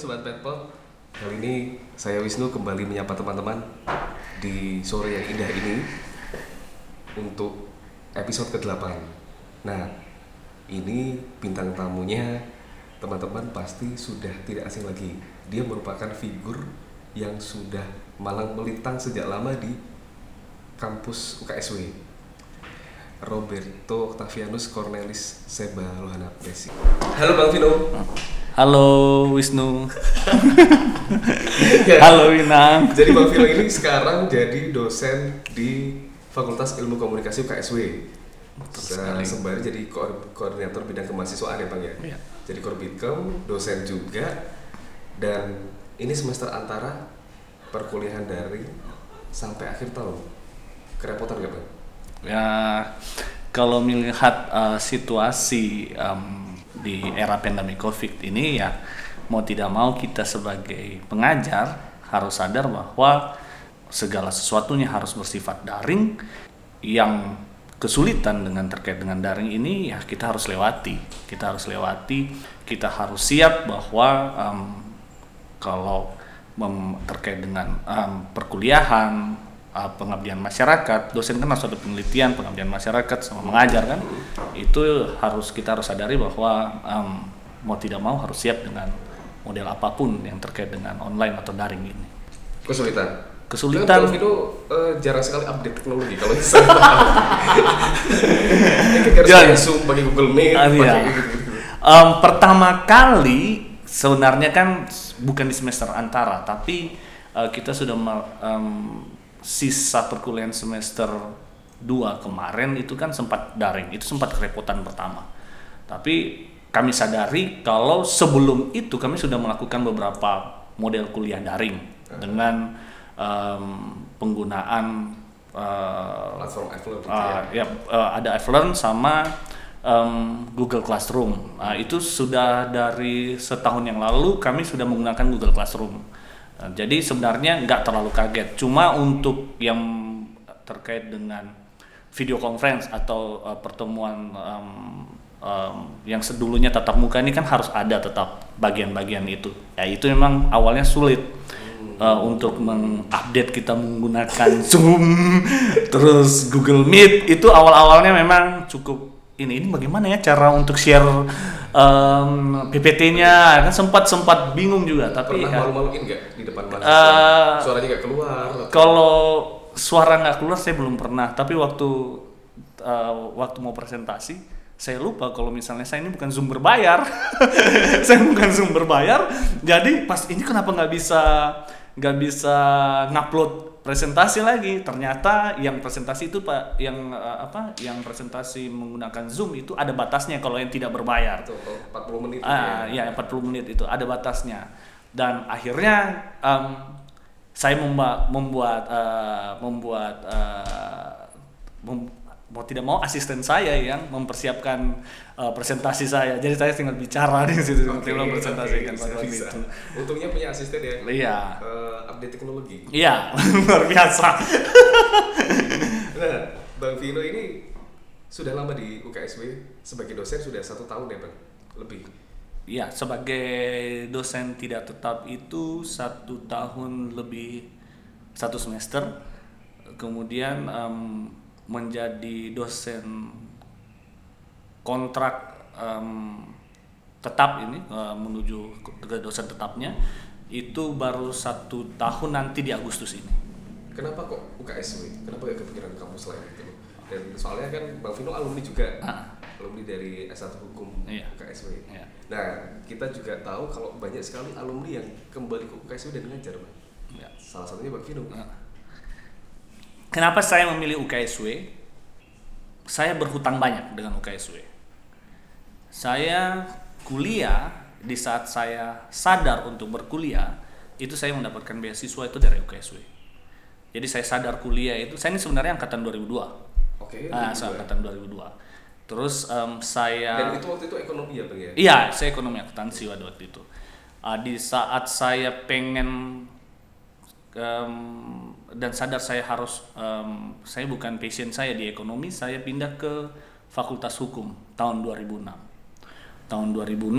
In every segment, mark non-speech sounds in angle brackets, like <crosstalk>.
Sobat Petpot Kali ini saya Wisnu kembali menyapa teman-teman Di sore yang indah ini Untuk episode ke-8 Nah, ini bintang tamunya Teman-teman pasti sudah tidak asing lagi. Dia merupakan figur yang sudah malang melintang sejak lama di kampus UKSW Roberto Octavianus Cornelis Seba Lohana. Halo Bang Vino. Halo Wisnu. Ya, Halo Wina. Jadi Bang Vino ini sekarang jadi dosen di Fakultas Ilmu Komunikasi UKSW. sekali. Sembari jadi koor- koordinator bidang kemahasiswaan ya Bang ya. Iya. Jadi Korbitkem, dosen juga dan ini semester antara perkuliahan daring sampai akhir tahun. Kerepotan gak Bang? Ya kalau melihat uh, situasi um, di era pandemi Covid ini ya mau tidak mau kita sebagai pengajar harus sadar bahwa segala sesuatunya harus bersifat daring. Yang kesulitan dengan terkait dengan daring ini ya kita harus lewati. Kita harus lewati kita harus siap bahwa um, kalau terkait dengan um, perkuliahan uh, pengabdian masyarakat dosen kan harus ada penelitian pengabdian masyarakat sama mengajar kan itu harus kita harus sadari bahwa um, mau tidak mau harus siap dengan model apa pun yang terkait dengan online atau daring ini Kesulitan. Kesulitan. Vino eh, jarang sekali update teknologi kalau saya <laughs> harus Jarang. Zoom, pakai Google Meet, Ah, iya. Em, pertama kali sebenarnya kan bukan di semester antara, tapi eh, kita sudah em, sisa perkuliahan semester 2 kemarin itu kan sempat daring, itu sempat kerepotan pertama. Tapi kami sadari kalau sebelum itu kami sudah melakukan beberapa model kuliah daring dengan em, penggunaan Platform gitu ya. Uh, ya uh, ada iLearn sama um, Google Classroom. Nah, itu sudah dari setahun yang lalu kami sudah menggunakan Google Classroom. Uh, jadi sebenarnya nggak terlalu kaget. Cuma untuk yang terkait dengan video conference atau uh, pertemuan um, um, yang sedulunya tatap muka ini kan harus ada tetap bagian-bagian itu. Ya itu memang awalnya sulit uh, untuk mengupdate kita menggunakan <laughs> Zoom terus Google Meet itu awal-awalnya memang cukup ini ini bagaimana ya cara untuk share um, PPT-nya kan sempat sempat bingung juga tapi Pernah ya, malu-maluin nggak di depan mahasiswa? Eh, Suaranya nggak keluar. kalau suara nggak keluar saya belum pernah tapi waktu uh, waktu mau presentasi saya lupa kalau misalnya saya ini bukan zoom berbayar <laughs> saya bukan zoom berbayar jadi pas ini kenapa nggak bisa nggak bisa ngupload presentasi lagi ternyata yang presentasi itu pak yang uh, apa yang presentasi menggunakan zoom itu ada batasnya kalau yang tidak berbayar Tuh, kalau 40 menit. Ah, gitu ya. ya 40 menit itu ada batasnya. Dan akhirnya em, saya memba- membuat eh, membuat eh, mem- mau tidak mau asisten saya yang mempersiapkan eh, presentasi saya. Jadi saya tinggal bicara di situ Oke, tinggal presentasikan oke, pada waktu bisa, itu. Untungnya punya asisten ya. Iya. Eh, update teknologi. Iya, <laughs> luar biasa. Nah, Bang Vino ini sudah lama di UKSW sebagai dosen sudah satu tahun ya Bang? Lebih. Iya, sebagai dosen tidak tetap itu satu tahun lebih satu semester, kemudian em, menjadi dosen kontrak em, tetap ini eh, menuju ke dosen tetapnya itu baru satu tahun nanti di Agustus ini. Kenapa kok UKSW? Kenapa gak kepikiran kampus lain gitu loh? Dan soalnya kan Bang Vino alumni juga. Ah. Alumni dari S1 Hukum Iya. UKSW. Iya. Nah, kita juga tahu kalau banyak sekali alumni yang kembali ke UKSW dan ngajar Bang. Ya. Salah satunya Bang Vino. Nah. Kenapa saya memilih UKSW? Saya berhutang banyak dengan UKSW. Saya kuliah di saat saya sadar untuk berkuliah, itu saya mendapatkan beasiswa itu dari UKSW. Jadi saya sadar kuliah itu, saya ini sebenarnya angkatan 2002. Oke. Ah, lebih saya angkatan 2002. Terus em, saya Dan itu waktu itu ekonomi ya Bang ya? Iya, saya ekonomi akuntansi pada waktu itu. Ah, di saat saya pengen em, dan sadar saya harus em, saya bukan passion saya di ekonomi, saya pindah ke Fakultas Hukum tahun 2006. Tahun 2006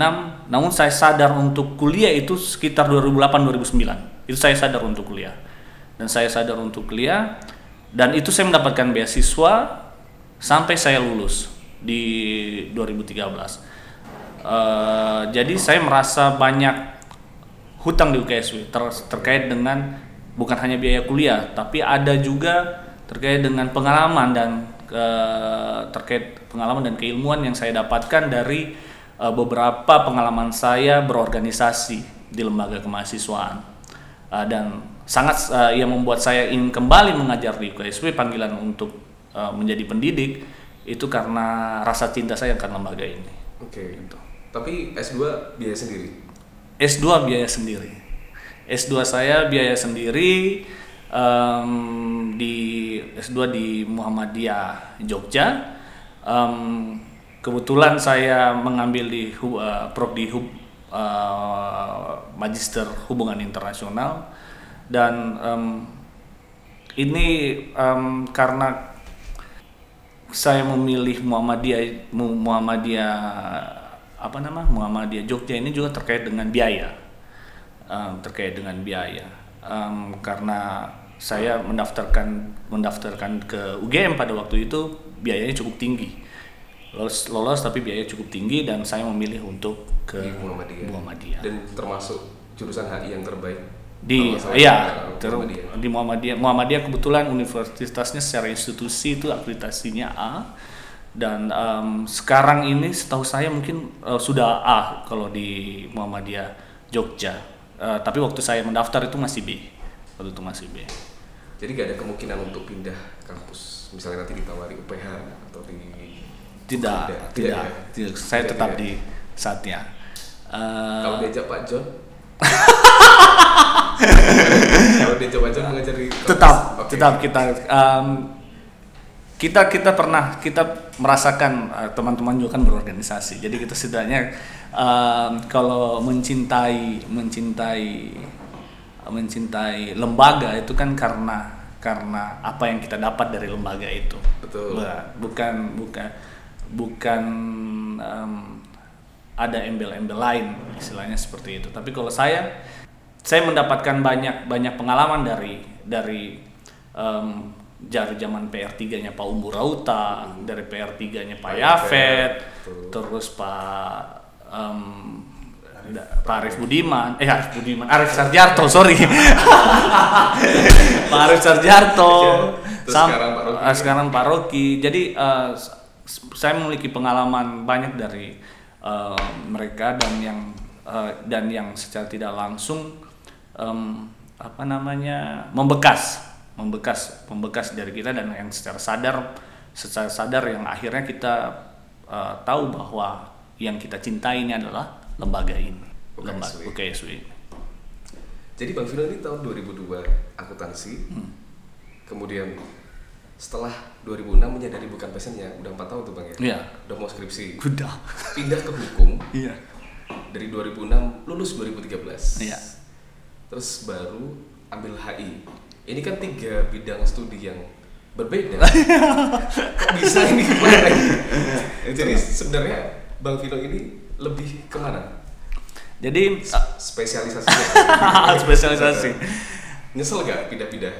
namun saya sadar untuk kuliah itu sekitar 2008 2009 itu saya sadar untuk kuliah. Dan saya sadar untuk kuliah dan itu saya mendapatkan beasiswa sampai saya lulus di 2013 Eh, jadi saya merasa banyak hutang di UKSW ter- terkait dengan bukan hanya biaya kuliah tapi ada juga terkait dengan pengalaman dan eh, terkait pengalaman dan keilmuan yang saya dapatkan dari eh, beberapa pengalaman saya berorganisasi di lembaga kemahasiswaan Eh, dan sangat eh, yang membuat saya ingin kembali mengajar di UKSW panggilan untuk eh, menjadi pendidik itu karena rasa cinta saya akan lembaga ini. Oke. Gitu. Tapi S2 biaya sendiri. S2 biaya sendiri. S2 saya biaya sendiri em, di S2 di Muhammadiyah Jogja. Em, kebetulan saya mengambil di hu- eh, prodi hub eh, Magister Hubungan Internasional. Dan em, ini em, karena saya memilih Muhammadiyah Mu- Muhammadiyah apa nama? Muhammadiyah Jogja ini juga terkait dengan biaya. Em, terkait dengan biaya. Em, karena saya mendaftarkan mendaftarkan ke UGM pada waktu itu biayanya cukup tinggi lolos lolos tapi biayanya cukup tinggi dan saya memilih untuk ke di Muhammadiyah. Muhammadiyah. Dan termasuk jurusan HI yang terbaik. di ya eh, ter- Muhammadiyah. di Muhammadiyah Muhammadiyah kebetulan universitasnya secara institusi itu akreditasinya A dan em, sekarang ini setahu saya mungkin eh, sudah A kalau di Muhammadiyah Jogja Eh, tapi waktu saya mendaftar itu masih B waktu itu masih B Jadi gak ada kemungkinan untuk pindah kampus. Misalnya nanti ditawari UPH atau di tidak Tidak, tidak, ya? tidak. saya Tidak, tetap tidak. di saatnya Eh, Kalau diajak Pak John <laughs> Kalau diajak Pak John mengajar di kampus, tetap oke. tetap kita em, kita kita pernah kita merasakan eh, teman-teman juga kan berorganisasi jadi kita setidaknya em, kalau mencintai mencintai mencintai lembaga itu kan karena karena apa yang kita dapat dari lembaga itu Betul. Bukan bukan bukan em, ada embel-embel lain istilahnya seperti itu. Tapi kalau saya saya mendapatkan banyak banyak pengalaman dari dari em, dari zaman PR3-nya Pak Umbu Rauta, dari PR3-nya Pak Pak Yafet, terus Pak da- Pak Arif Budiman, eh Arif Budiman, Arif Sarjarto, sorry. <laughs> Pak Arif Sarjarto, Terus sam- sekarang Pak Rocky. sekarang Pak Rocky. Jadi s- saya memiliki pengalaman banyak dari eh, mereka dan yang eh, dan yang secara tidak langsung em, apa namanya membekas, membekas, membekas dari kita dan yang secara sadar, secara sadar yang akhirnya kita eh, tahu bahwa yang kita cintai ini adalah lembaga ini, UKSW. lembaga UKSW. Jadi Bang Vino ini tahun 2002 akuntansi, Hmm. kemudian setelah 2006 menyadari bukan passionnya, udah empat tahun tuh Bang ya? Iya. Udah mau skripsi, Udah. pindah ke hukum Iya. dari 2006 lulus 2013. Iya. Terus baru ambil HI. Ini kan tiga bidang studi yang berbeda. Kok bisa ini gimana? Jadi sebenarnya Bang Vino ini lebih ke mana? Jadi Spesialisasinya? <laughs> spesialisasi. Nyesel gak pindah-pindah?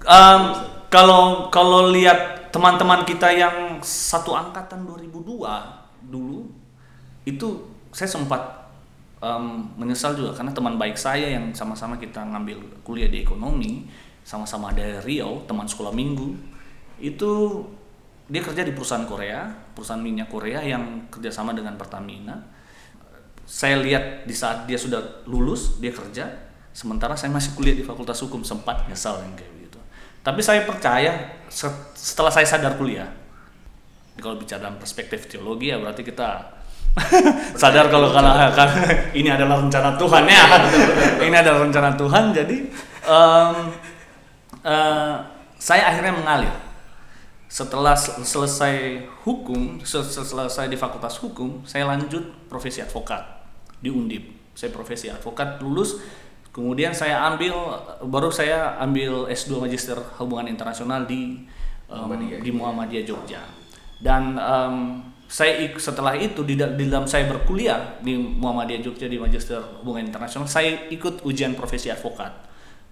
Em, kalau kalau lihat teman-teman kita yang satu angkatan 2002 dulu itu saya sempat em, menyesal juga karena teman baik saya yang sama-sama kita ngambil kuliah di ekonomi sama-sama dari Riau teman sekolah minggu itu dia kerja di perusahaan Korea perusahaan minyak Korea yang kerjasama dengan Pertamina. Saya lihat di saat dia sudah lulus dia kerja sementara saya masih kuliah di Fakultas Hukum sempat nyesal yang kayak begitu tapi saya percaya se- setelah saya sadar kuliah kalau bicara dalam perspektif teologi ya berarti kita <laughs> sadar kalau kalau kan ini adalah rencana Tuhan ya. <laughs> Ini adalah rencana Tuhan. Jadi em, eh, saya akhirnya mengalir. Setelah sel- selesai hukum sel- sel- selesai di fakultas hukum saya lanjut profesi advokat di Undip. Saya profesi advokat lulus kemudian saya ambil baru saya ambil S2 Magister Hubungan Internasional di em, Muhammadiyah. di Muhammadiyah Jogja. Dan em, saya setelah itu di dalam saya berkuliah di Muhammadiyah Jogja di Magister Hubungan Internasional saya ikut ujian profesi advokat.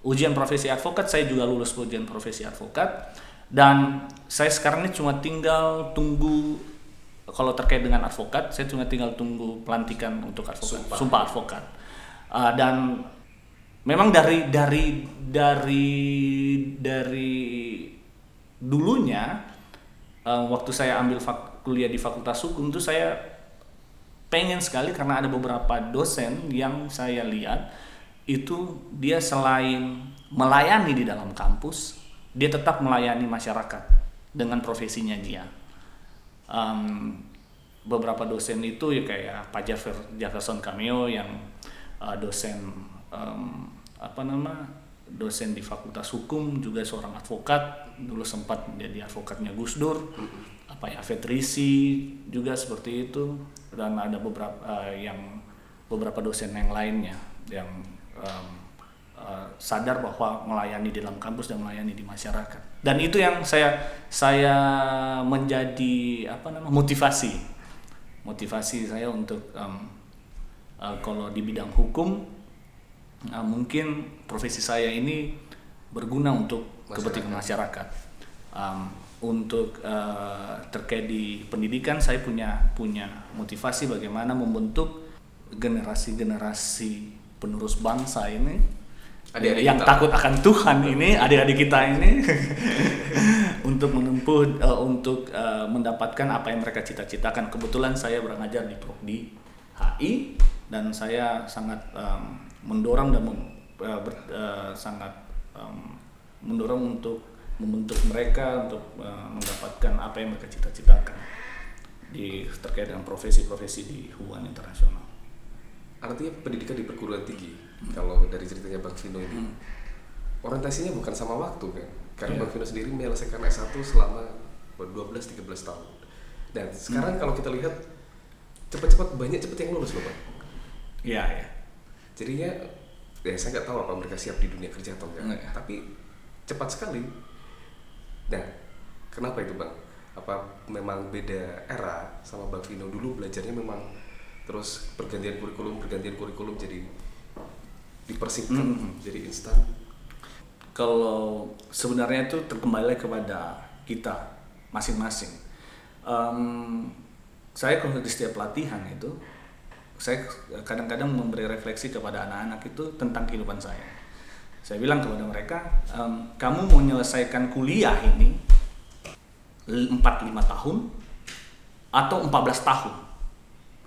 Ujian profesi advokat saya juga lulus ujian profesi advokat. Dan saya sekarang ini cuma tinggal tunggu kalau terkait dengan advokat saya cuma tinggal tunggu pelantikan untuk advokat. Sumpah. sumpah, advokat. Uh, dan memang dari dari dari dari dulunya uh, waktu saya ambil fak- kuliah di Fakultas Hukum itu saya pengen sekali karena ada beberapa dosen yang saya lihat itu dia selain melayani di dalam kampus dia tetap melayani masyarakat dengan profesinya dia. Um, beberapa dosen itu ya kayak Pak Jefferson Cameo yang uh, dosen um, apa nama dosen di Fakultas Hukum juga seorang advokat. Dulu sempat menjadi advokatnya Gus Dur. Apa ya Fetrisi juga seperti itu. Dan ada beberapa uh, yang beberapa dosen yang lainnya yang um, uh, sadar bahwa melayani di dalam kampus dan melayani di masyarakat. Dan itu yang saya saya menjadi apa namanya motivasi. Motivasi saya untuk um, uh, kalau di bidang hukum uh, mungkin profesi saya ini berguna untuk Masyarakat. kepentingan masyarakat um, untuk uh, terkait di pendidikan saya punya punya motivasi bagaimana membentuk generasi-generasi penerus bangsa ini Adik-adik yang kita. takut akan Tuhan ini adik-adik kita ini <laughs> untuk menempuh uh, untuk uh, mendapatkan apa yang mereka cita-citakan kebetulan saya mengajar di Prodi HI dan saya sangat um, mendorong dan mem- uh, ber- uh, sangat um, mendorong untuk membentuk mereka untuk uh, mendapatkan apa yang mereka cita-citakan di terkait dengan profesi-profesi di hubungan internasional. Artinya pendidikan di perguruan tinggi kalau dari ceritanya Bang Vino ini Hmm. orientasinya bukan sama waktu kan. Karena Iya. Bang Vino sendiri menyelesaikan S1 selama 12-13 tahun. Dan sekarang Hmm. kalau kita lihat cepat-cepat banyak cepat yang lulus loh Bang. Iya ya. Jadinya ya saya nggak tahu apa mereka siap di dunia kerja atau enggak. Iya. Tapi cepat sekali. Nah, kenapa itu Bang? Apa memang beda era sama Bang Vino dulu belajarnya memang terus pergantian kurikulum pergantian kurikulum jadi dipersingkat Mhm. jadi instan kalau sebenarnya itu terkembali kepada kita masing-masing. Em, saya kalau di setiap pelatihan itu, saya kadang-kadang memberi refleksi kepada anak-anak itu tentang kehidupan saya. Saya bilang kepada mereka, em, kamu mau menyelesaikan kuliah ini 4-5 tahun atau 14 tahun?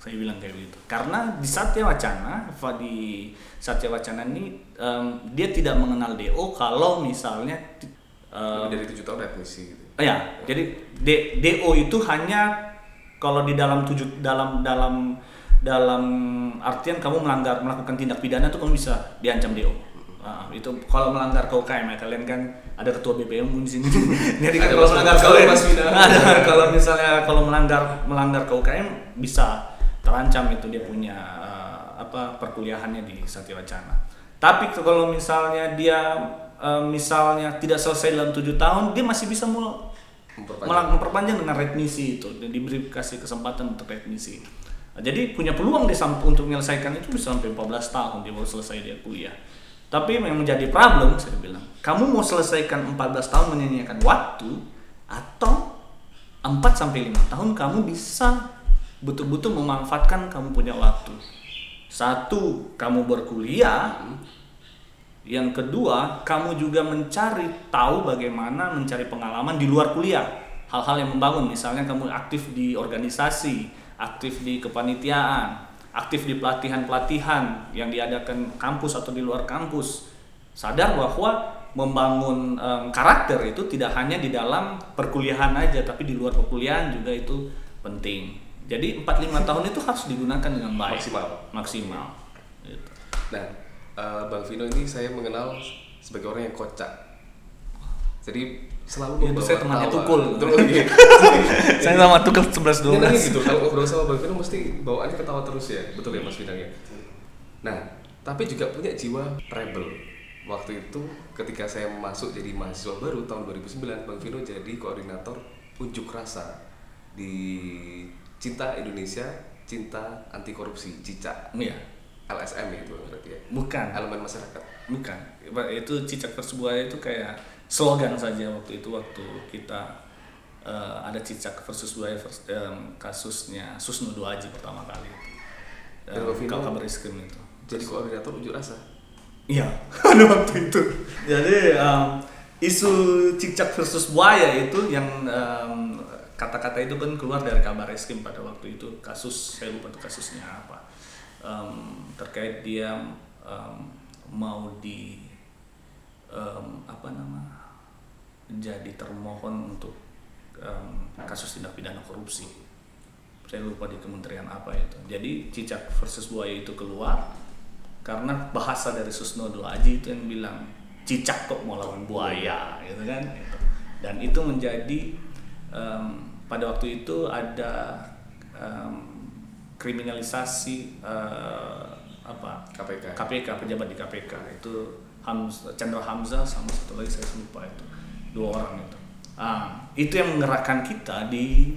Saya bilang kayak begitu. Karena di Satya Wacana, di Satya Wacana ini em, dia tidak mengenal DO kalau misalnya lebih dari tujuh tahun admisi gitu. ya, jadi D- DO itu hanya kalau di dalam tujuh dalam dalam dalam artian kamu melanggar melakukan tindak pidana itu kamu bisa diancam DO. Ah, itu kalau melanggar KUKM ya kalian kan ada ketua BPM di sini. <laughs> Jadi kan kalau melanggar kalau <laughs> KUKM ada kalau misalnya kalau melanggar melanggar KUKM bisa terancam itu dia punya eh, apa perkuliahannya di Satya Wacana. Tapi kalau misalnya dia eh, misalnya tidak selesai dalam tujuh tahun, dia masih bisa mau Memperpanjang. memperpanjang dengan remisi itu dan diberi kasih kesempatan untuk remisi. Jadi punya peluang dia untuk menyelesaikan itu bisa sampai 14 tahun dia baru selesai dia kuliah. Tapi yang menjadi problem saya bilang, kamu mau selesaikan 14 tahun menyanyiakan waktu atau 4 sampai 5 tahun kamu bisa betul-betul memanfaatkan kamu punya waktu. Satu, kamu berkuliah, yang kedua, kamu juga mencari tahu bagaimana mencari pengalaman di luar kuliah. Hal-hal yang membangun, misalnya kamu aktif di organisasi, aktif di kepanitiaan, aktif di pelatihan-pelatihan yang diadakan kampus atau di luar kampus. Sadar bahwa membangun em, karakter itu tidak hanya di dalam perkuliahan aja, tapi di luar perkuliahan juga itu penting. Jadi 4-5 <laughs> tahun itu harus digunakan dengan baik. Maksimal. Maksimal. Gitu. Nah, eh, Bang Vino ini saya mengenal sebagai orang yang kocak. Jadi selalu Itu membawa saya temannya. Tukul. Betul, <laughs> iya. Saya sama Tukul 11 Nyenengin 12. gitu kalau ngobrol sama Bang Vino mesti bawaannya ketawa terus ya. Betul ya Mas Vino ya. Nah, tapi juga punya jiwa rebel. Waktu itu ketika saya masuk jadi mahasiswa baru tahun 2009, Bang Vino jadi koordinator unjuk rasa di Cinta Indonesia, Cinta Anti Korupsi, Cicak. Iya. LSM itu berarti ya. Bukan. Elemen masyarakat. Bukan. Itu cicak versus itu kayak slogan saja waktu itu waktu kita uh, ada cicak versus buaya versus, um, kasusnya Susno Duaji pertama kali itu. Um, kalau kabar itu. Jadi koordinator unjuk rasa. Iya, <laughs> pada waktu itu. Jadi um, isu cicak versus buaya itu yang um, kata-kata itu kan keluar dari kabar eskrim pada waktu itu kasus saya lupa tuh kasusnya apa um, terkait dia um, mau di um, apa nama jadi termohon untuk um, kasus tindak pidana korupsi. Saya lupa di kementerian apa itu. Jadi cicak versus buaya itu keluar karena bahasa dari Susno Aji itu yang bilang cicak kok mau lawan buaya gitu kan? Gitu. dan itu menjadi um, pada waktu itu ada um, kriminalisasi uh, apa? KPK KPK pejabat di KPK itu Hamz, Chandra Hamzah sama satu lagi saya lupa itu dua orang itu ah, itu yang menggerakkan kita di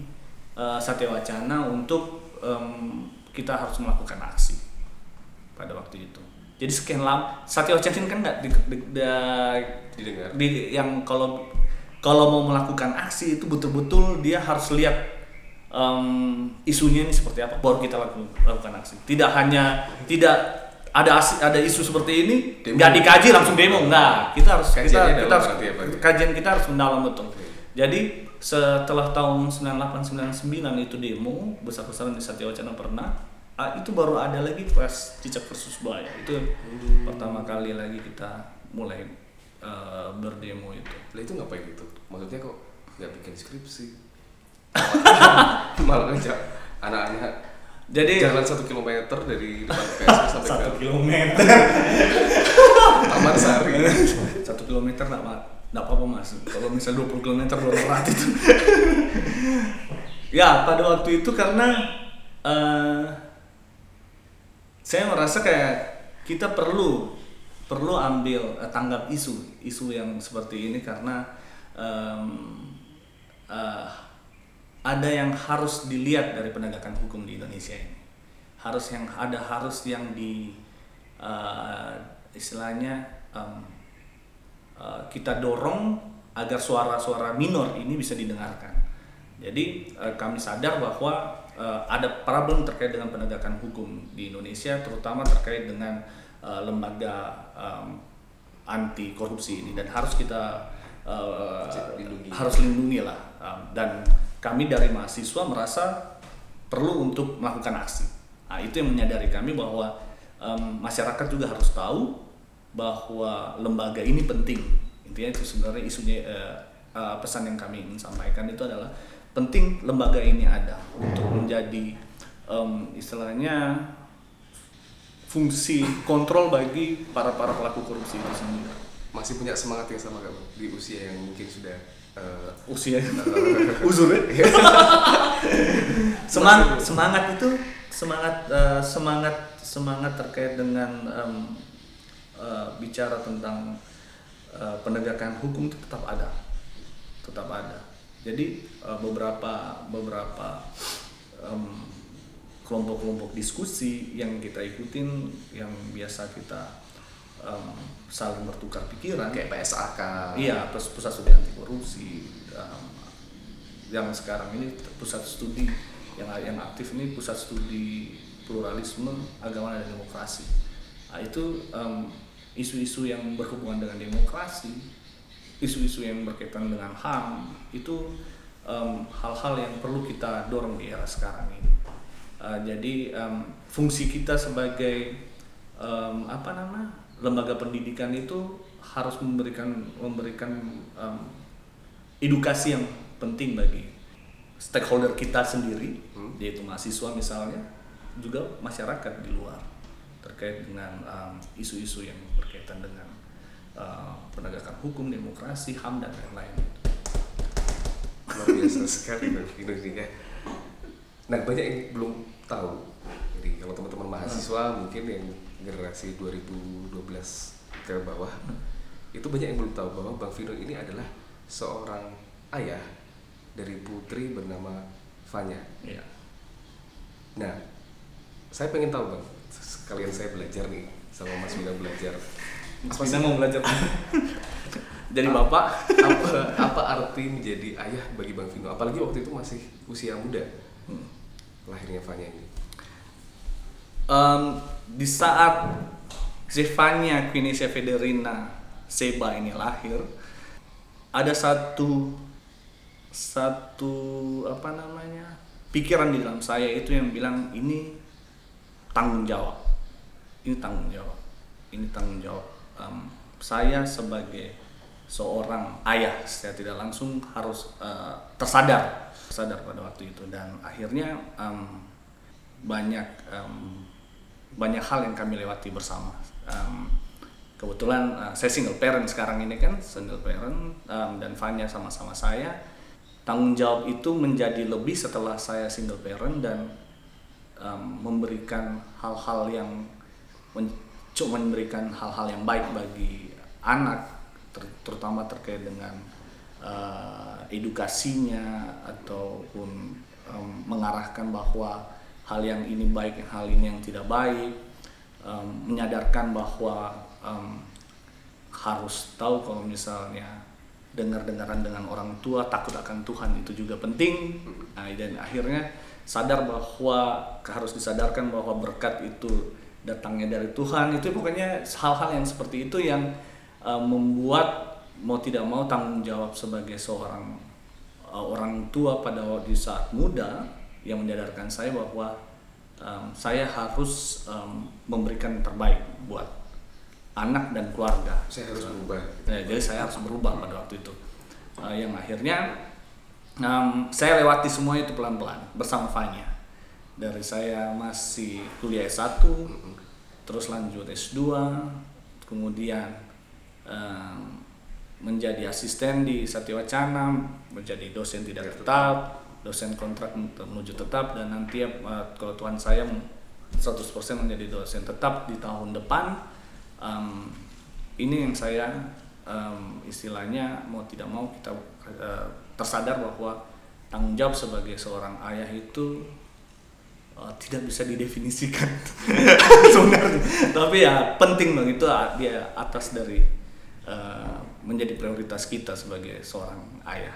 uh, Satya Wacana untuk um, kita harus melakukan aksi pada waktu itu. Jadi sekian lama Satya Wacana kan nggak di, di, di, didengar. Di, yang kalau kalau mau melakukan aksi itu betul-betul dia harus lihat um, isunya ini seperti apa baru kita lakukan, lakukan aksi. Tidak hanya tidak ada ada isu seperti ini nggak dikaji langsung demo. Nggak. Kita harus kita, kita harus ya, kajian kita harus mendalam betul. Jadi setelah tahun 98 99 itu demo besar-besaran di Satya Wacana pernah ah, itu baru ada lagi pas cicak versus buaya. Itu hmm. pertama kali lagi kita mulai uh, berdemo itu. Lah itu ngapain itu? Maksudnya kok nggak bikin skripsi? <laughs> Malah ngajak anak-anak jadi jalan satu kilometer dari depan PS <laughs> sampai satu kilometer. <laughs> Taman Sari. <laughs> Satu kilometer nggak nggak apa-apa mas. Kalau misal 20 km luar berat itu. Ya pada waktu itu karena uh, saya merasa kayak kita perlu perlu ambil uh, tanggap isu isu yang seperti ini karena um, uh, ada yang harus dilihat dari penegakan hukum di Indonesia ini harus yang ada harus yang di uh, istilahnya um, Eh, kita dorong agar suara-suara minor ini bisa didengarkan. Jadi uh, kami sadar bahwa uh, ada problem terkait dengan penegakan hukum di Indonesia, terutama terkait dengan uh, lembaga um, anti korupsi ini dan harus kita uh, lindungi. harus lindungi lah. Um, dan kami dari mahasiswa merasa perlu untuk melakukan aksi. Nah, itu yang menyadari kami bahwa um, masyarakat juga harus tahu bahwa lembaga ini penting intinya itu sebenarnya isunya uh, uh, pesan yang kami ingin sampaikan itu adalah penting lembaga ini ada untuk menjadi um, istilahnya fungsi kontrol bagi para para pelaku korupsi itu sendiri masih punya semangat yang sama kamu di usia yang mungkin sudah uh, usia. uh, uzur <laughs> semangat semangat itu semangat uh, semangat semangat terkait dengan um, uh, bicara tentang uh, penegakan hukum itu tetap ada, tetap ada. Jadi uh, beberapa beberapa um, kelompok-kelompok diskusi yang kita ikutin, yang biasa kita um, saling bertukar pikiran, kayak PSAK, iya, pusat studi anti korupsi, um, yang sekarang ini pusat studi yang yang aktif ini pusat studi pluralisme agama dan demokrasi. Nah, itu um, isu-isu yang berhubungan dengan demokrasi, isu-isu yang berkaitan dengan HAM itu hal-hal um, yang perlu kita dorong di era sekarang ini. Uh, jadi um, fungsi kita sebagai um, apa nama lembaga pendidikan itu harus memberikan memberikan um, edukasi yang penting bagi stakeholder kita sendiri, hmm. yaitu mahasiswa misalnya, juga masyarakat di luar terkait dengan isu-isu um, yang berkaitan dengan uh, penegakan hukum, demokrasi, HAM dan lain-lain. Luar biasa sekali Indonesia. Nah banyak yang belum tahu. Jadi kalau teman-teman mahasiswa mungkin yang generasi 2012 ke bawah itu banyak yang belum tahu bahwa Bang Vino ini adalah seorang ayah dari putri bernama Fanya. Iya. Nah, saya pengen tahu bang, sekalian saya belajar nih sama Mas Bina belajar. Mas Bina sih- mau belajar <laughs> jadi bapak apa, apa arti menjadi ayah bagi Bang Vino? Apalagi waktu itu masih usia muda. Lahirnya Fanya ini. Em, di saat Zefania Quinisia Federina Seba ini lahir ada satu satu apa namanya pikiran di dalam saya itu yang bilang ini tanggung jawab. Ini tanggung jawab. Ini tanggung jawab. Em, saya sebagai seorang ayah saya tidak langsung harus eh, tersadar tersadar pada waktu itu. Dan akhirnya em, banyak em, banyak hal yang kami lewati bersama. Em, kebetulan eh, saya single parent sekarang ini kan single parent em, dan Fanya sama-sama saya. Tanggung jawab itu menjadi lebih setelah saya single parent dan em, memberikan hal-hal yang men- memberikan hal-hal yang baik bagi anak ter- terutama terkait dengan eh, edukasinya ataupun em, mengarahkan bahwa hal yang ini baik hal ini yang tidak baik em, menyadarkan bahwa em, harus tahu kalau misalnya dengar-dengaran dengan orang tua takut akan Tuhan itu juga penting. Nah, dan akhirnya sadar bahwa harus disadarkan bahwa berkat itu datangnya dari Tuhan. Itu pokoknya hal-hal yang seperti itu yang eh, membuat mau tidak mau tanggung jawab sebagai seorang eh, orang tua pada waktu saat muda yang menyadarkan saya bahwa em, saya harus em, memberikan yang terbaik buat anak dan keluarga Saya harus berubah. Nah, jadi saya harus berubah pada waktu itu. Uh, yang akhirnya um, saya lewati semua itu pelan-pelan bersama Fanya. Dari saya masih kuliah S1, terus lanjut S2, kemudian um, menjadi asisten di Satya menjadi dosen tidak tetap, dosen kontrak menuju tetap dan nanti uh, kalau Tuhan saya 100% menjadi dosen tetap di tahun depan. Um, ini yang saya em, istilahnya mau tidak mau kita eh, tersadar bahwa tanggung jawab sebagai seorang ayah itu eh, tidak bisa didefinisikan <laughs> sebenarnya tapi ya penting bang itu dia atas dari eh, menjadi prioritas kita sebagai seorang ayah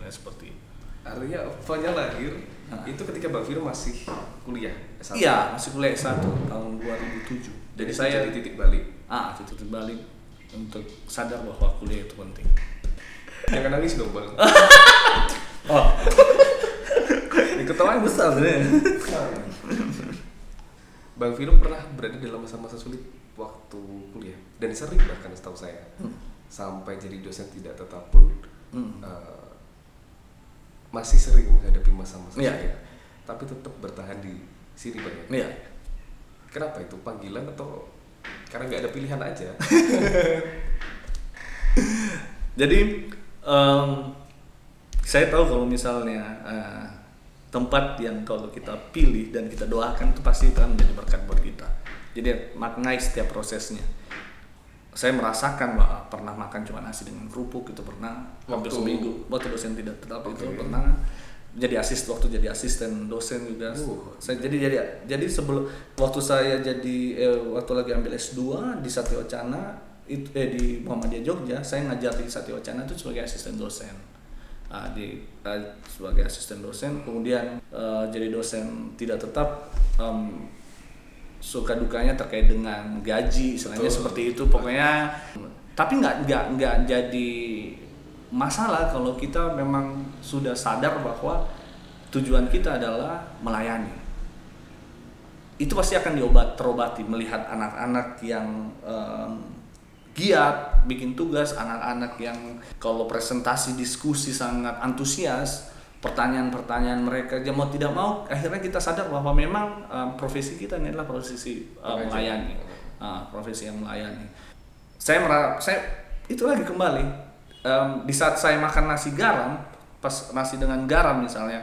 Ya, seperti itu. Artinya Fanya lahir Nah. itu ketika Bang Vino masih kuliah S1. iya masih kuliah S1 tahun 2007 jadi saya jadi titik balik. ah titik balik untuk sadar bahwa kuliah itu penting Jangan nangis dong bang. <laughs> oh ketawa besar sebenarnya Bang Vino pernah berada dalam masa-masa sulit waktu kuliah dan sering bahkan setahu saya sampai jadi dosen tidak tetap pun Hmm. eh, masih sering menghadapi masa-masa Iya. sulit tapi tetap bertahan di sini bang ya? Iya. kenapa itu panggilan atau karena nggak ada pilihan aja <laughs> Jadi em, saya tahu kalau misalnya eh, tempat yang kalau kita pilih dan kita doakan itu pasti akan menjadi berkat buat kita. Jadi maknai setiap prosesnya. Saya merasakan bahwa pernah makan cuma nasi dengan kerupuk itu pernah hampir Waktu- seminggu waktu dosen tidak tetap itu Oke. pernah jadi asis waktu jadi asisten dosen juga Uh. saya jadi jadi jadi sebelum waktu saya jadi eh, waktu lagi ambil S2 di Satya Wacana itu eh di Muhammadiyah Jogja saya ngajar di Satya Wacana itu sebagai asisten dosen Ah, di eh, sebagai asisten dosen kemudian eh, jadi dosen tidak tetap em, suka dukanya terkait dengan gaji Betul. seperti itu pokoknya tapi nggak nggak nggak jadi masalah kalau kita memang sudah sadar bahwa tujuan kita adalah melayani itu pasti akan diobat terobati melihat anak-anak yang em, giat bikin tugas anak-anak yang kalau presentasi diskusi sangat antusias pertanyaan-pertanyaan mereka. Dia mau tidak mau akhirnya kita sadar bahwa memang em, profesi kita ini adalah profesi Pengajar. melayani. Ah, profesi yang melayani. Saya merasa saya itu lagi kembali. Em, di saat saya makan nasi garam pas nasi dengan garam misalnya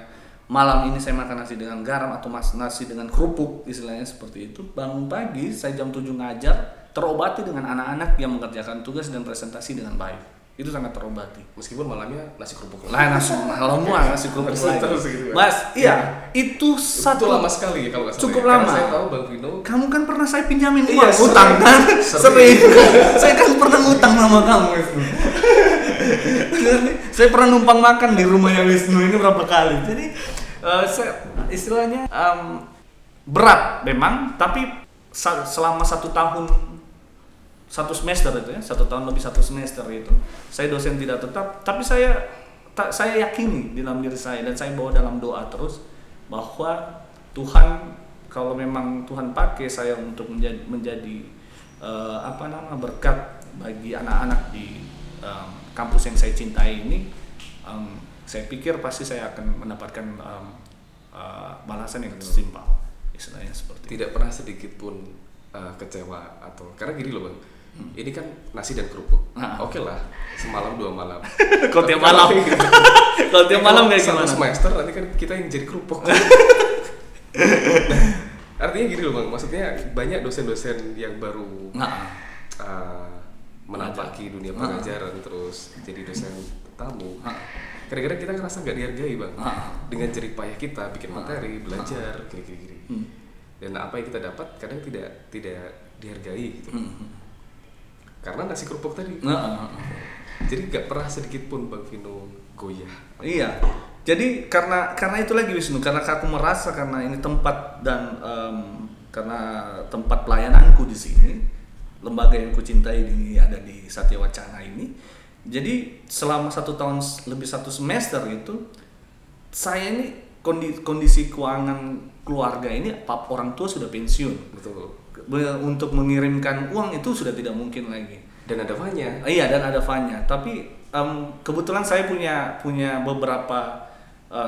malam ini saya makan nasi dengan garam atau mas nasi dengan kerupuk istilahnya seperti itu bangun pagi saya jam 7 ngajar terobati dengan anak-anak yang mengerjakan tugas dan presentasi dengan baik itu sangat terobati Meskipun malamnya nasi kerupuk lah nasi <laughs> malam mah nasi kerupuk lagi. terus gitu, mas iya Itu itu satu lama sekali ya kalau nggak salah. Cukup ya. Lama. saya tahu Bang Vino kamu kan pernah saya pinjamin Iya, uang sering. utang kan Sering. <laughs> saya kan pernah ngutang sama kamu <laughs> saya pernah numpang makan di rumahnya Wisnu ini berapa kali jadi eh, saya istilahnya em, berat memang tapi selama satu tahun satu semester itu ya satu tahun lebih satu semester itu. Saya dosen tidak tetap tapi saya ta- saya yakini di dalam diri saya dan saya bawa dalam doa terus bahwa Tuhan kalau memang Tuhan pakai saya untuk menjadi menjadi eh, apa nama berkat bagi anak-anak di em, kampus yang saya cintai ini em, saya pikir pasti saya akan mendapatkan em, eh, balasan yang setimpal istilahnya seperti itu. tidak pernah sedikit pun uh, kecewa atau karena gini loh bang ini kan nasi dan kerupuk Nah. oke lah semalam dua malam <laughs> Kalau tiap malam. <laughs> Kalau tiap malam kayak satu gimana? semester nanti kan kita yang jadi kerupuk <laughs> artinya gini loh bang maksudnya banyak dosen-dosen yang baru Nah, uh, menampaki dunia Ah. pengajaran terus jadi dosen tamu Ah. kadang-kadang kita ngerasa nggak dihargai bang Ah. dengan jerih payah kita bikin Ah. materi belajar gini-gini gini. Hmm. dan apa yang kita dapat kadang tidak tidak dihargai gitu Hmm. Karena nasi kerupuk tadi Nah, jadi nggak pernah sedikit pun bang Vino goyah iya. Jadi karena karena itu lagi Wisnu, karena aku merasa karena ini tempat dan em, karena tempat pelayananku di sini, lembaga yang kucintai ini ada di Satya Wacana ini. Jadi selama satu tahun lebih satu semester itu, saya ini kondi- kondisi keuangan keluarga ini pap orang tua sudah pensiun. betul Be- Untuk mengirimkan uang itu sudah tidak mungkin lagi. dan ada banyak Eh, Iya dan ada Fanya. Tapi em, kebetulan saya punya punya beberapa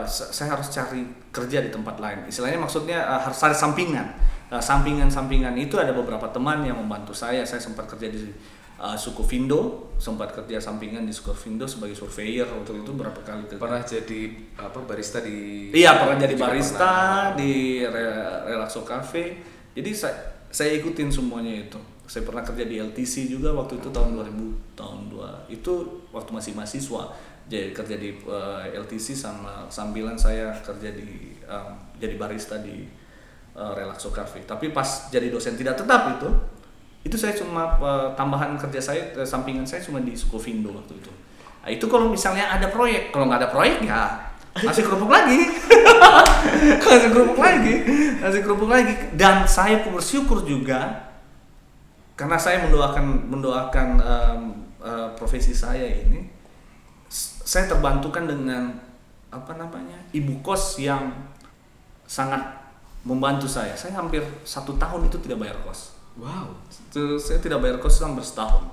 sa- saya harus cari kerja di tempat lain. Istilahnya maksudnya eh, harus ada sampingan. Eh, sampingan-sampingan itu ada beberapa teman yang membantu saya. Saya sempat kerja di eh, Suku Vindo, sempat kerja sampingan di Suku Vindo sebagai surveyor waktu itu berapa kali kerja. pernah jadi apa barista di Iya pernah jadi barista pernah. di Re- Relaxo Cafe. Jadi saya saya ikutin semuanya itu. Saya pernah kerja di LTC juga waktu itu tahun 2000 tahun 2 itu waktu masih mahasiswa. Jadi kerja di eh, LTC sama sambilan saya kerja di em, jadi barista di eh, Relaxo Cafe. Tapi pas jadi dosen tidak tetap itu itu saya cuma eh, tambahan kerja saya eh, sampingan saya cuma di Sukovindo waktu itu. Nah, itu kalau misalnya ada proyek, kalau nggak ada proyek ya masih kerupuk lagi, <laughs> <laughs> masih kerupuk lagi, masih kerupuk lagi. Dan saya pun bersyukur juga karena saya mendoakan mendoakan em, eh, profesi saya ini, saya terbantukan dengan apa namanya ibu kos yang sangat membantu saya. Saya hampir satu tahun itu tidak bayar kos. wow Itu saya tidak bayar kos hampir setahun.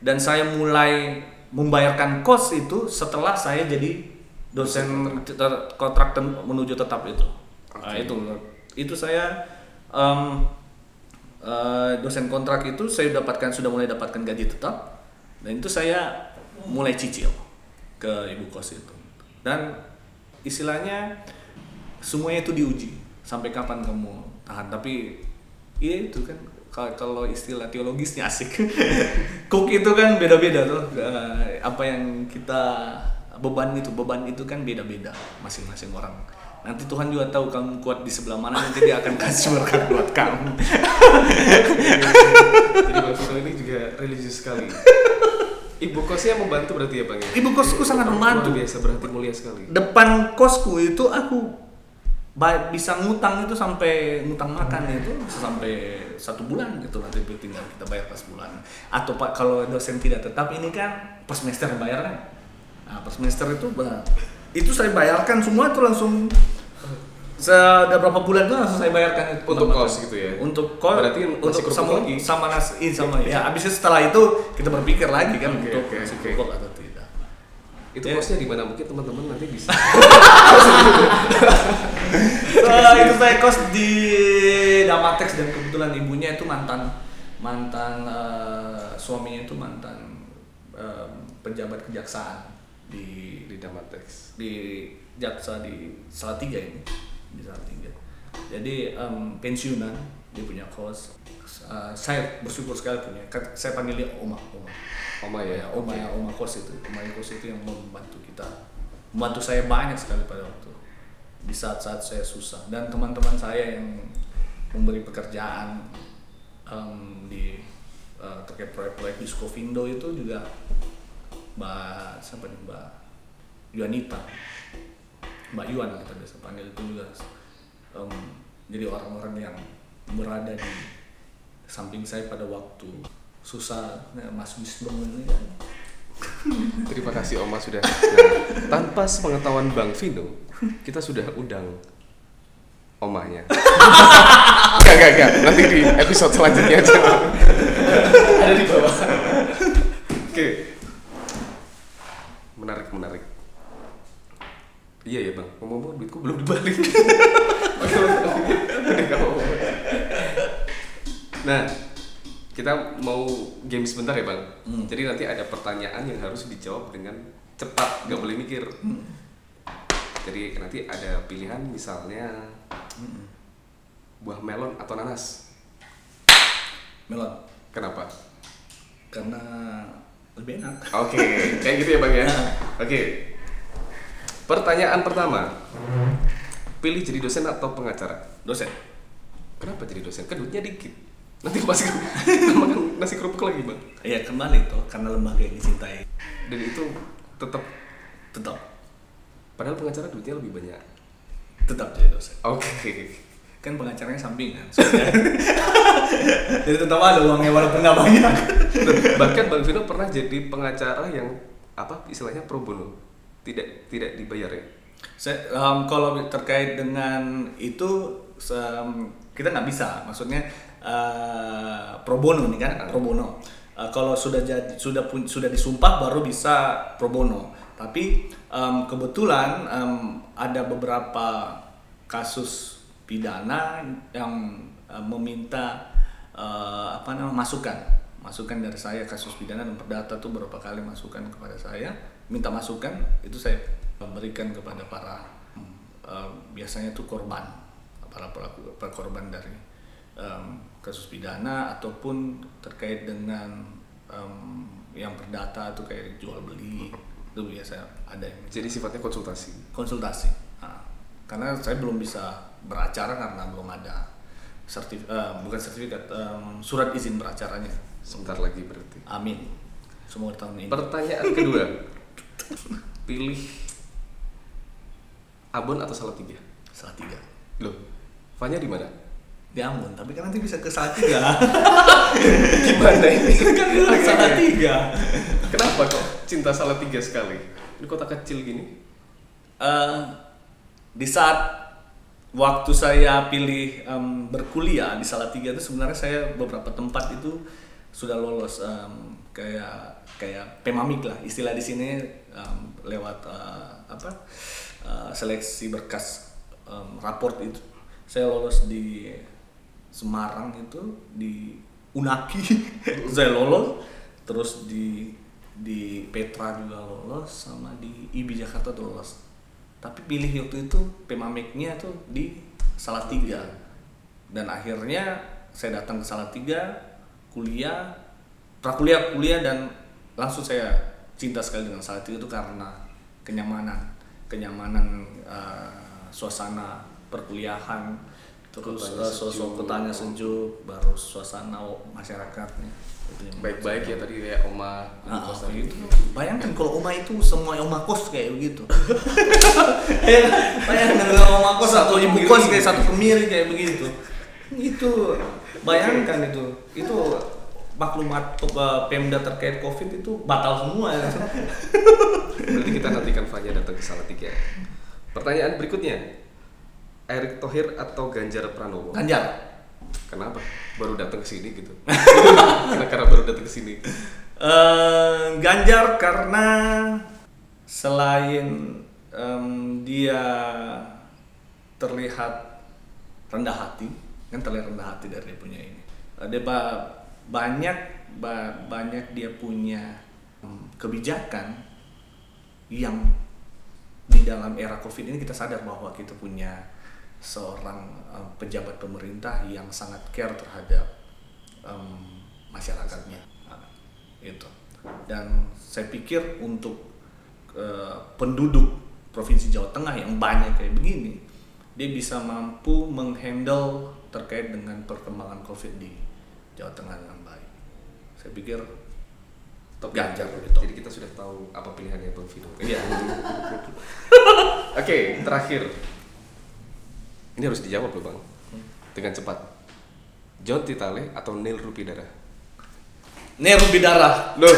Dan saya mulai membayarkan kos itu setelah saya jadi dosen kontrak tem- menuju tetap itu. Nah, Oke. itu itu saya em, eh, dosen kontrak itu saya dapatkan sudah mulai dapatkan gaji tetap dan itu saya mulai cicil ke ibu kos itu. Dan istilahnya semuanya itu diuji sampai kapan kamu tahan tapi iya itu kan ka- kalau istilah teologisnya asik <laughs> cook itu kan beda-beda tuh Eh, apa yang kita beban itu beban itu kan beda-beda masing-masing orang. Nanti Tuhan juga tahu kamu kuat di sebelah mana nanti dia akan kasih berkat buat kamu. Jadi bang ini juga religius sekali. Ibu kosnya membantu berarti ya bang ya? Ibu kosku sangat membantu. biasa berarti mulia sekali. Depan kosku itu aku bisa ngutang itu sampai ngutang makan itu bisa sampai satu bulan gitu nanti tinggal kita bayar pas bulan. Atau pak kalau dosen tidak tetap ini kan per semester bayar kan nah per semester itu bah, itu saya bayarkan semua itu langsung sudah berapa bulan itu langsung saya bayarkan itu Untuk kos gitu ya? untuk kos Berarti untuk sama lagi? sama nasi sama ya. habis itu setelah itu kita berpikir lagi kan Oke, untuk oke, nasi kerupuk atau tidak. Itu Ya. kosnya di mana? Mungkin teman-teman nanti bisa. <laughs> Eh, itu saya kos di Damatex dan kebetulan ibunya itu mantan mantan eh, suaminya itu mantan eh, pejabat kejaksaan di di Damatex di jaksa di Salatiga ini di Salatiga. Jadi em, pensiunan dia punya kos. Uh, saya bersyukur sekali punya kan saya panggil dia oma oma. Oma ya. oma ya oma kos itu. Oma kos itu yang membantu kita. Membantu saya banyak sekali pada waktu. Di saat-saat saya susah. Dan teman-teman saya yang memberi pekerjaan em, di eh, terkait proyek-proyek di Skovindo itu juga mbak siapa nih mbak Yuanita mbak Yuan kita biasa panggil itu juga em, jadi orang-orang yang berada di samping saya pada waktu susah nah, Mas Wisdom ini kan <laughs> Terima kasih Oma sudah. Nah, tanpa sepengetahuan Bang Vino, kita sudah undang omanya. <laughs> Enggak, enggak, enggak. Nanti di episode selanjutnya aja. ada di bawah Oke. Menarik, menarik. Iya ya bang, ngomong-ngomong duitku belum dibalik. <laughs> Nah, kita mau game sebentar ya bang. Hmm. Jadi nanti ada pertanyaan yang harus dijawab dengan cepat, nggak boleh mikir. Jadi nanti ada pilihan misalnya buah melon atau nanas. melon Kenapa? karena lebih enak Oke, kayak gitu ya bang ya. Oke. Pertanyaan pertama, pilih jadi dosen atau pengacara? dosen Kenapa jadi dosen? Kan duitnya dikit. Nanti pasti <laughs> makan nasi kerupuk lagi bang. ya kembali tuh karena lembaga yang dicintai Dan itu tetap, tetap padahal pengacara duitnya lebih banyak. tetap jadi dosen Oke. Kan pengacaranya sampingan <laughs> jadi tetap ada uangnya walaupun nggak banyak Bahkan bang Vino pernah jadi pengacara yang apa istilahnya pro bono, tidak tidak dibayar ya. Saya, em, kalau terkait dengan itu sem- kita nggak bisa, maksudnya eh, pro bono nih kan, pro bono. Eh, kalau sudah jadi sudah pun sudah disumpah baru bisa pro bono. Tapi em, kebetulan em, ada beberapa kasus pidana yang eh, meminta eh, apa namanya masukan, masukan dari saya kasus pidana dan perdata tuh beberapa kali masukan kepada saya, minta masukan itu saya berikan kepada para eh, biasanya tuh korban, para pelaku para korban dari em, kasus pidana ataupun terkait dengan em, yang perdata tuh kayak jual beli itu biasa ada yang Jadi sifatnya konsultasi. konsultasi. Karena saya belum bisa beracara karena belum ada sertif eh, bukan sertifikat em, surat izin beracaranya. Sebentar lagi berarti. Amin. Semoga tahun ini. Pertanyaan kedua, pilih Abon atau Salatiga? salah tiga. Loh, Fanya di mana? Di Ambon, tapi kan nanti bisa ke salah tiga. <laughs> Gimana ini? kan bilang salah tiga. Kenapa kok cinta Salatiga sekali? Ini kota kecil gini. Eh, di saat waktu saya pilih em, berkuliah di Salatiga itu sebenarnya saya beberapa tempat itu sudah lolos em, kayak kayak pemamik lah istilah di sini em, lewat eh, apa eh, seleksi berkas em, raport itu. Saya lolos di Semarang itu di Unaki. <laughs> Saya lolos terus di di Petra juga lolos sama di IBI Jakarta tuh lolos tapi pilih waktu itu pemamiknya tuh di Salatiga. Dan akhirnya saya datang ke Salatiga kuliah prakuliah kuliah dan langsung saya cinta sekali dengan Salatiga itu karena kenyamanan. Kenyamanan eh, suasana perkuliahan terus Kotanya eh, suasana sejuk. kotanya sejuk baru suasana masyarakatnya Baik-baik ya tadi kayak Oma Nah, kos apa tadi. itu. Bayangkan kalau Oma itu semua Oma kos kayak begitu. <laughs> Ya, bayangkan kalau Oma kos atau ibu kos kayak satu kemiri kayak begitu. Itu bayangkan itu. Itu maklumat eh, Pemda terkait Covid itu batal semua <laughs> ya. Berarti kita nantikan Fanya datang ke Salatiga. Pertanyaan berikutnya, Erick Thohir atau Ganjar Pranowo? Ganjar. Kenapa? Baru datang ke sini gitu. <laughs> Karena karena baru datang ke sini. Eh, Ganjar karena selain em, dia terlihat rendah hati, kan terlihat rendah hati dari dia punya ini. Eh, Dia ba- banyak ba- banyak dia punya em, kebijakan yang di dalam era covid ini kita sadar bahwa kita punya seorang uh, pejabat pemerintah yang sangat care terhadap um, masyarakatnya Nah, itu dan saya pikir untuk uh, penduduk provinsi Jawa Tengah yang banyak kayak begini dia bisa mampu menghandle terkait dengan perkembangan COVID di Jawa Tengah dengan baik saya pikir Top Ganjar lebih top. Jadi kita sudah tahu apa pilihannya Bang Vino. iya <laughs> Oke, terakhir. Ini harus dijawab loh Bang. Dengan cepat. John Titale atau Neil Rupidara? Neru Bidara Loh. <laughs>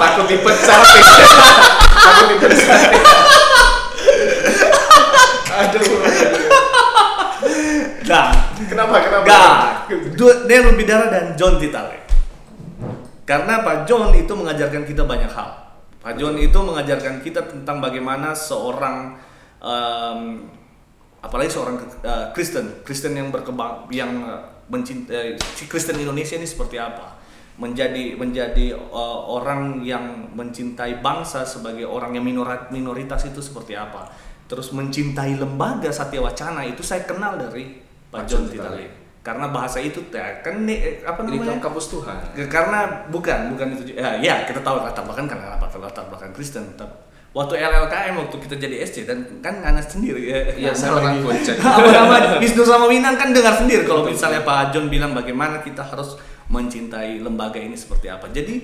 Takut dipecat. Takut dipecat. ya. Aduh. nah Kenapa? Kenapa? Gak, Nero Bidara dan John Titale. Karena Pak John itu mengajarkan kita banyak hal. Pak John itu mengajarkan kita tentang bagaimana seorang, em, apalagi seorang eh, Kristen, Kristen yang berkembang, yang eh, mencintai si Kristen Indonesia ini seperti apa, menjadi menjadi eh, orang yang mencintai bangsa sebagai orang yang minorat, minoritas itu seperti apa, terus mencintai lembaga Satya Wacana itu saya kenal dari Pak John. Titale. Karena bahasa itu ya, kan eh, apa namanya? kampus Tuhan. Karena bukan bukan itu ya, ya kita tahu latar belakang karena latar latar belakang Kristen Tapi waktu LLKM waktu kita jadi SC dan kan Anas sendiri ya Iya, saya pernah gocek. apa nama Wisnu sama <laughs> Winan kan dengar sendiri kalau misalnya Pak John bilang bagaimana kita harus mencintai lembaga ini seperti apa jadi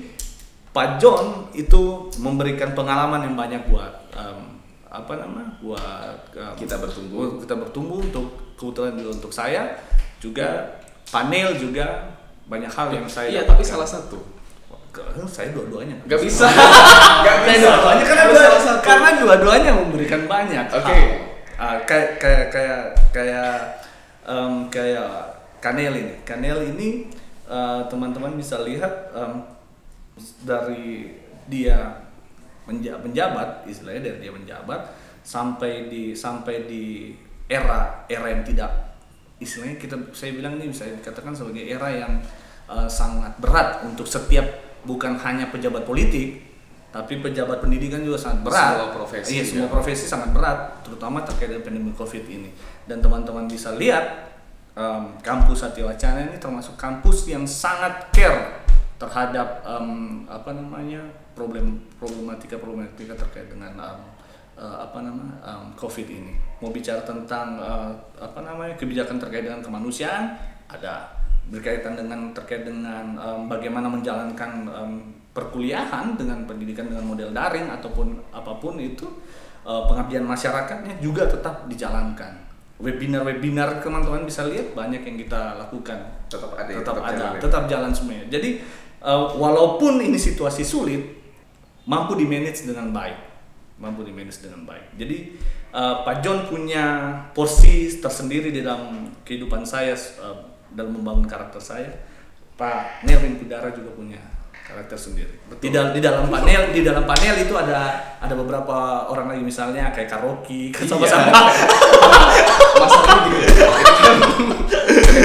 Pak John itu memberikan pengalaman yang banyak buat em, apa nama buat em, Kita bertumbuh. kita bertumbuh untuk kebetulan untuk saya juga panel juga banyak hal yang saya Iya, tapi salah satu. Ke- saya dua-duanya Gak bisa. Gak Saya bisa. dua-duanya karena dua, karena dua-duanya memberikan banyak Oke. hal. Ah, kayak kayak kayak kayak em, kayak Kanel ini Kanel ini eh, teman-teman bisa lihat em, dari dia menja- menjabat istilahnya dari dia menjabat sampai di sampai di era era yang tidak istilahnya kita saya bilang ini bisa dikatakan sebagai era yang eh, sangat berat untuk setiap bukan hanya pejabat politik tapi pejabat pendidikan juga sangat berat. Semua profesi, iya semua ya. profesi sangat berat terutama terkait dengan pandemi covid ini. Dan teman-teman bisa lihat em, kampus Satya Wacana ini termasuk kampus yang sangat care terhadap em, apa namanya problem problematika problematika terkait dengan em, eh, apa nama em, covid ini. Mau bicara tentang eh, apa namanya kebijakan terkait dengan kemanusiaan ada berkaitan dengan terkait dengan em, bagaimana menjalankan em, perkuliahan dengan pendidikan dengan model daring ataupun apa pun itu eh, pengabdian masyarakatnya juga tetap dijalankan. Webinar-webinar teman-teman bisa lihat banyak yang kita lakukan. Tetap ada tetap, tetap ada jalan tetap jalan semuanya. Jadi eh, walaupun ini situasi sulit mampu di manage dengan baik. Mampu di manage dengan baik. Jadi eh, Pak John punya porsi tersendiri di dalam kehidupan saya eh, dalam membangun karakter saya Pak Nervin Kudara juga punya karakter sendiri di, dal- di dalam panel di dalam panel itu ada ada beberapa orang lagi misalnya kayak karaoke kan sama-sama Masalahnya gini.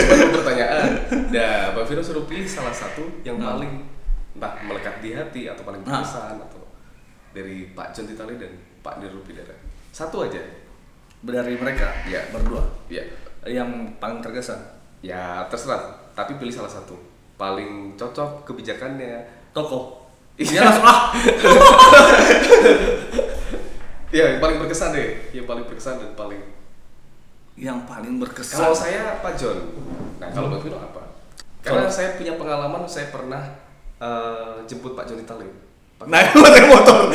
Cuma pertanyaan. Nah, Bang Vino suruh pilih salah satu yang Hmm. paling entah melekat di hati atau paling Nah. berkesan atau dari Pak John Titale dan Pak Niru Pidara. Satu aja. dari mereka Iya. berdua Ya. yang paling terkesan Ya, terserah. Tapi pilih salah satu. Paling cocok kebijakannya. tokoh Iya. <laughs> langsung ah <laughs> Ya, yang paling berkesan deh. Yang paling berkesan dan paling yang paling berkesan Kalau saya Pak John. Nah, kalau Bang Vino apa? Karena saya punya pengalaman, saya pernah eh, jemput Pak John Itali. <laughs> naik naik motor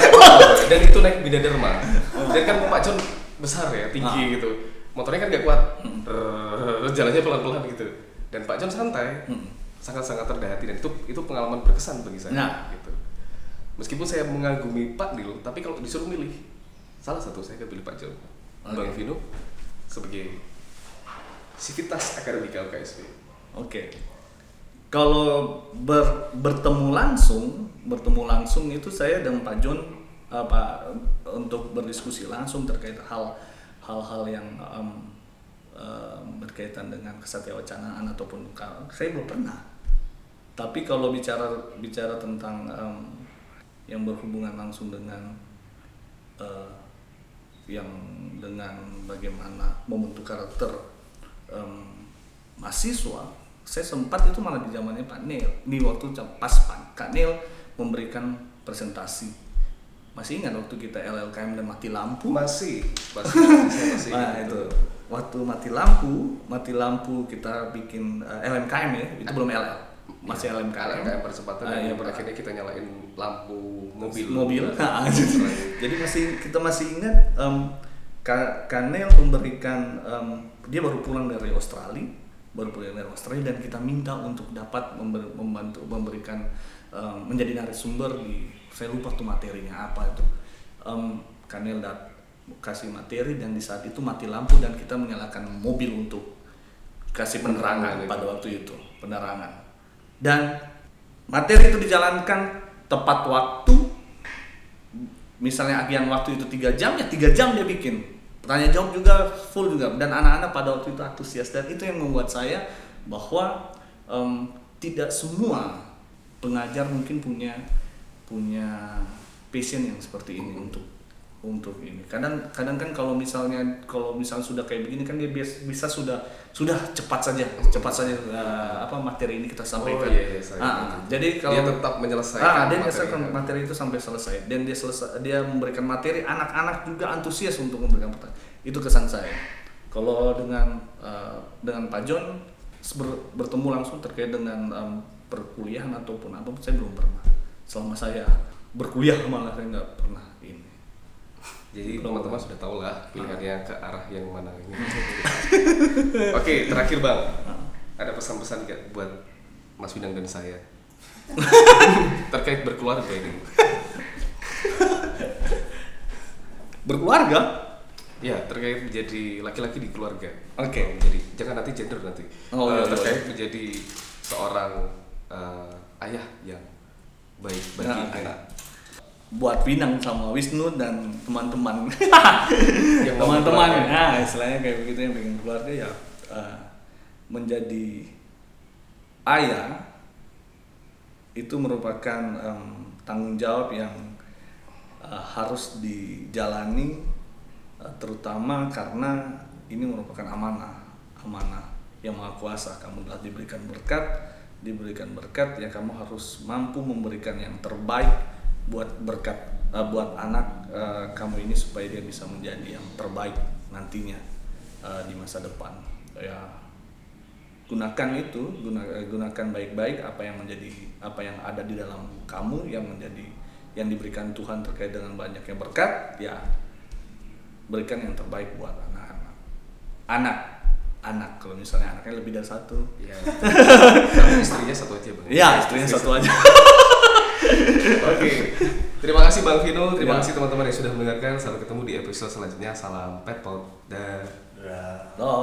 Dan itu naik Bidadharma. Dan kan Pak John besar ya, tinggi Ah. gitu. Motornya kan gak kuat. Rrrr, jalannya pelan-pelan gitu. Dan Pak John santai. Hmm. Sangat-sangat rendah hati dan itu itu pengalaman berkesan bagi saya Nah. gitu. Meskipun saya mengagumi Pak Nil, tapi kalau disuruh milih salah satu saya akan pilih Pak John. Bang Oke. Vino sebagai sivitas akademika LKSP. Oke. Kalau ber- bertemu langsung, bertemu langsung itu saya dan Pak John apa untuk berdiskusi langsung terkait hal hal-hal yang em, em, berkaitan dengan kesatyawacanaan ataupun saya belum pernah. Tapi kalau bicara bicara tentang em, yang berhubungan langsung dengan eh, yang dengan bagaimana membentuk karakter em, mahasiswa saya sempat itu malah di zamannya Pak Neil di waktu pas Pak Kak Neil memberikan presentasi masih ingat waktu kita LLKM dan mati lampu? Masih, masih, <laughs> nah ingat itu. waktu mati lampu mati lampu kita bikin eh, LMKM ya itu belum LL masih LMKM LMKM percepatan Ah, dan iya, pada akhirnya kita nyalain lampu mobil. Mobil? <laughs> Nah, Selain- jadi masih kita masih ingat Ka- Kanel memberikan em, dia baru pulang dari Australia baru pulang dari Australia dan kita minta untuk dapat member- membantu memberikan em, menjadi narasumber di saya lupa tuh materinya apa itu. Em, Kanel dat kasih materi dan di saat itu mati lampu dan kita menyalakan mobil untuk kasih penerangan pada waktu itu penerangan. Dan materi itu dijalankan tepat waktu misalnya agian waktu itu tiga jam ya tiga jam dia bikin. Tanya jawab juga full juga. Dan anak-anak pada waktu itu antusias. Dan itu yang membuat saya bahwa em, tidak semua pengajar mungkin punya punya passion yang seperti ini untuk untuk ini. Kadang kadang kan kalau misalnya kalau misalnya sudah kayak begini kan dia bias- bisa sudah sudah cepat saja cepat saja eh, apa materi ini kita sampaikan. Oh, iya, iya, saya Ah, jadi kalau dia tetap menyelesaikan ah, dia materi menyelesaikan itu. materi itu sampai selesai. Dan dia selesai dia memberikan materi anak-anak juga antusias untuk memberikan pertanyaan itu kesan saya. Kalau dengan eh, dengan Pak John ber- bertemu langsung terkait dengan em, perkuliahan ataupun apa saya belum pernah selama saya berkuliah malah saya nggak pernah ini Jadi teman-teman sudah tahu lah pilihannya ke arah yang mana ini. <laughs> Oke, terakhir bang, ada pesan-pesan nggak buat Mas Winang dan saya <laughs> terkait berkeluarga ini? <laughs> berkeluarga Ya, terkait menjadi laki-laki di keluarga. Oke. Oh, Jadi jangan nanti gender nanti. Oh, iya, terkait boleh. menjadi seorang eh, ayah yang baik bagi Nah, anak. buat Winang sama Wisnu dan teman-teman <laughs> teman-teman berkeluarga. nah istilahnya kayak begitu yang pengen keluarga ya eh, menjadi ayah itu merupakan em, tanggung jawab yang eh, harus dijalani eh, terutama karena ini merupakan amanah amanah yang maha kuasa kamu telah diberikan berkat diberikan berkat ya kamu harus mampu memberikan yang terbaik buat berkat eh, buat anak eh, kamu ini supaya dia bisa menjadi yang terbaik nantinya eh, di masa depan. Ya gunakan itu guna- gunakan baik-baik apa yang menjadi apa yang ada di dalam kamu yang menjadi yang diberikan Tuhan terkait dengan banyaknya berkat ya berikan yang terbaik buat anak-anak. Anak anak anak. Kalau misalnya anaknya lebih dari satu. Ya, istrinya satu aja bang. Ya istrinya satu aja. Oke. Terima kasih bang Vino. Terima iya. kasih teman-teman yang sudah mendengarkan. Sampai ketemu di episode selanjutnya. Salam petpot dan da. da.